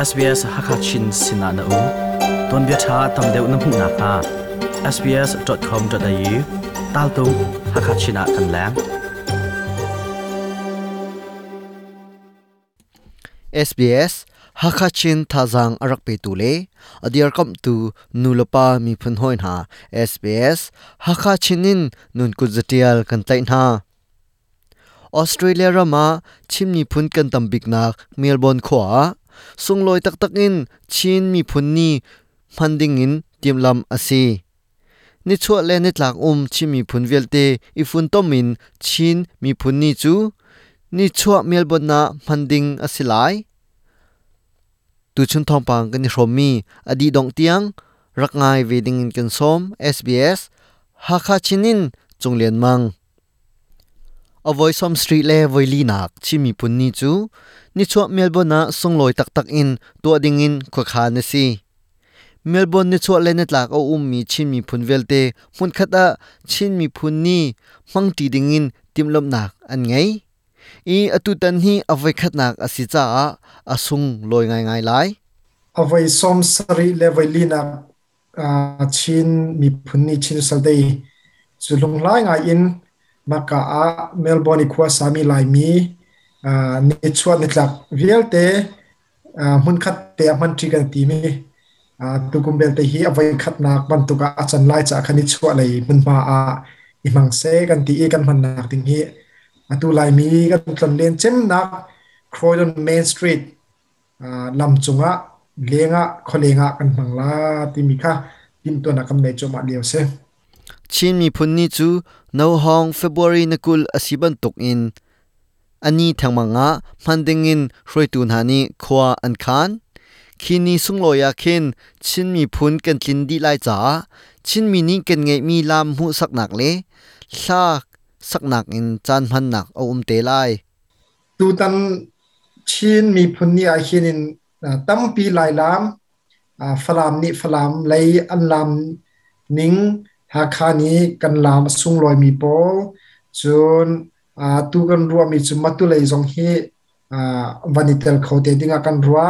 SBS Hakachin Sinana U Ton bia tha tam deu nam hung na kha sbs.com.au tal tu hakachina kan lang SBS Hakachin thazang arak pe tu le adiar kam tu nulapa mi phun hoin ha SBS Hakachinin nun kuzatial kan tain ha ออสเตรเลียรามาชิมนีพุนกันตำบิกนักเมลบอนขวา sungloi tak tak in chin mi phun ni phanding in timlam ase ni chua le ni tlak um chi mi phun vel te i phun tom in chin mi phun ni chu ni chua mel bon na phanding asilai tu chun thong pang kan ni rom mi adi dong tiang rak ngai ding in kan som sbs hakha chinin chunglen mang อวอยซอมสตรีเลวอยลีนักชิมีปุนนี้จูนิชวเมลบนน่ะส่งลอยตักตักอินตัวดิ่งอินขวคานสิเมลบนนิชวเลนตลากอุ้มมีชิมีพุนเวลเต้มุนคตาชิมีพุนนี่มังตีดิ่งอินติมลมนักอันไง อีอัตุตันฮีอวอยคัดนักอสิจ้าอาส่งลอยไงไงไลอวอยซอมสตรีเลวอยลีนักอ่าชินมีพุนนี่ชิมสเดย์สุดลงไล่ไงอินมัก่ะเมลบอร์นคว้าสามีลายมีอ่าในช่วงนี้ลากวลเตอ่ามันคัดเตะมันทีกันตีมีอ่าตุกุมเบลเตฮีเอาไว้ขัดนักบันตุกอาจารย์ไล่จากคณิช่วงเลยมันมาอ่าอีมังเซกันตีกันมันนักทิ้งฮีอ่ตุไลมีกันตจนเลียนเช่นนักครอยด์เมนสตรีทอ่าลำจงะเลงะคนเลงะกันมังลาตีมีค่ะทีมตัวนักกำเนิดจอมาเดียวเซ่ชินมีพุนนีจูนาวฮองเฟบรุยนกุลอสิบันตกอิน อันนี้ทางมังะมันดึงอินรวยตูนฮานีควาอันคานคีนีสุงลอยาเคนชินมีพุนกันจินดีไลจ้าชินมีนี้กันไงมีลามหูสักหนักเลยลากสักหนักอินจานพันหนักเอาอุมเตไลตูตันชินมีพุนนี่อาเคนอินตั้มปีลายลาฟลามนี่ฟลามไลอันลามนิ่งหาคานี้กันลามสุงลอยมีโปจนอาตูกันรัวมีจุมาตุเลยจงเฮวันนี้เตลเขาเตดิงกันรัว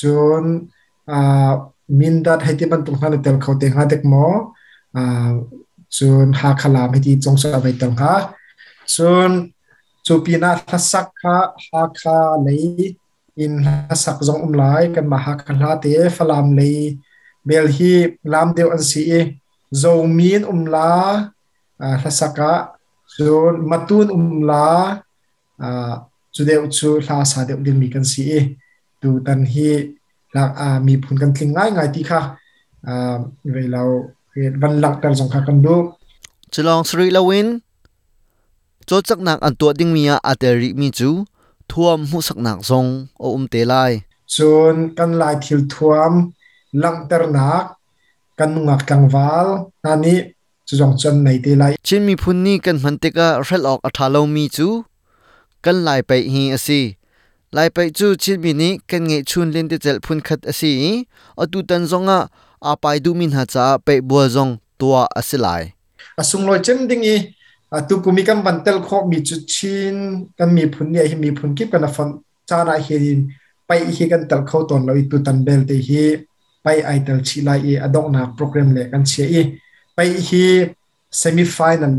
จนมินดัดให้ที่บรรทรกนั้นเตลเขาเตหาเด็กหมออจนหาคลามให้ที่จงสวไปตรงฮะจนจูปีนาทัศคาหาคาเลยอินทัศกจงอุ้มไหลกันมาหาคลาเตฟลามเลยเบลฮีลามเดียวอันซี zomin umla hlasaka chu matun umla chudeu chu hla sa deuh ding mi kan si e tu tan hi lak a mi phun kan tling ngai ngai ti kha ve lo van lak tar jong kha kan du chulong sri lawin cho chak nak an tu ding mi a ateri mi chu thuam hu sak nak zong o um te lai chun kan lai thil thuam lang tar nak kan ngak tangwal ani chujong chon nei te lai chin mi phun ni kan man te ka rel ok athalo mi chu kan lai pai hi asi lai pai chu chin mi ni kan nge chun len te chel phun khat asi atu tan zonga a pai du min ha cha pe bua zong tua asilai asung loi chem ding i atu kumi kan ban tel kho mi chu chin kan mi phun ni hi mi phun kip kan afan cha na hi pai hi kan tel kho ton loi tu tan bel te hi pai aitel chi lai e adok na program le kan che e pai hi semi final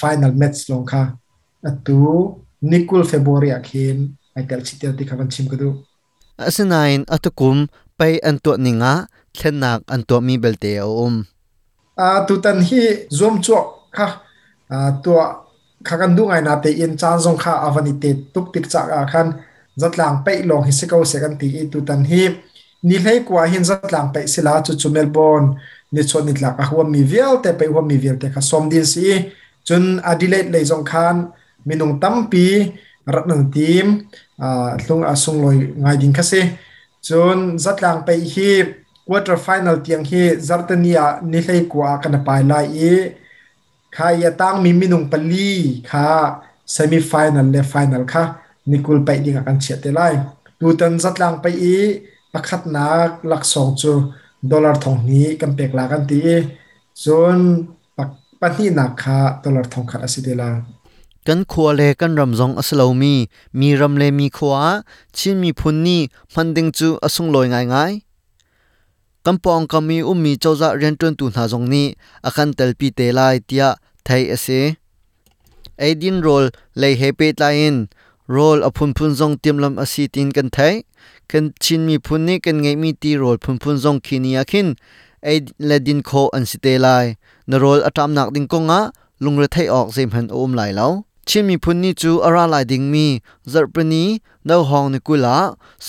final match long kha atu nikul february akhin aitel chi te ti khawan chim kadu asinain atukum pai antu ninga thlenak antu mi belte om a um. tutan hi zoom chok kha a to kha kan du ngai na te in chan zong kha avani te tuk tik chak a khan zatlang pe long hi se ko se kan ti e tutan hi ni hlei kwa hin zat lang pe sila chu chu melbourne ni chon ni tlak a huam mi vial te pe huam mi vial te kha som din si chun adelaide le jong khan minung tampi ratnang tim a hlung asung loi ngai ding kha se chun zat lang pe hi quarter final tiang hi zartania ni hlei kwa kana pai lai e kha ya tang mi minung pali kha semi final le final kha nikul pe ding kan che te lai tu tan zat lang pe i ลกขัดนักลักสองจูดอลลาร์ทองนี้กันเปกลากันตีจนปักปันที่นักคาดอลลาร์ทองขัดอสิเดลากันขัวเลกันรำซงอสลามีมีรำเลมีขวาชิมีพุนนี่มันดึงจูอสุงลอยง่ายง่ายกำปองกำมีอุ้มมีเจ้าจะเรียนจนตุนหาจงนี้อาคันเตลปีเตลายเตียไทยเอเซไอดินโรลเลยเฮเปตไลน์โรลอพุนพุนจงเตรียมลำอสีตินกันไทยคันชินมีพูนนี่กันไงมีตีโรลพุนพุนซงคินียาคินไอเลดินโคอันสิเตไลนโรลอัตามนักดิงกงะลุงรทัยออกเซมันโอมไหลเลาชินมีพูนนี่จูอาราไลดิงมีจัดปนีดาวฮองนิกุลา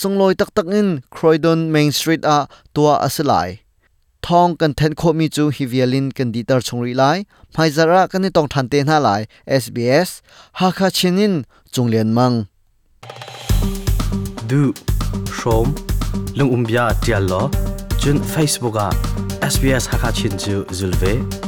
สงลอยตักตักอินครอยดอนเมนสตรีทอะตัวอัสไลทองกันเทนโคมีจูฮิเวียลินกันดีตอร์ชงรีไลไพซาระกันนี่ต้องทันเตน่าไลเอสบีเอสฮาคาชินินจงเลียนมัง Do. chrome lung umbia tial lo chun facebook a sbs hakachin chu zulve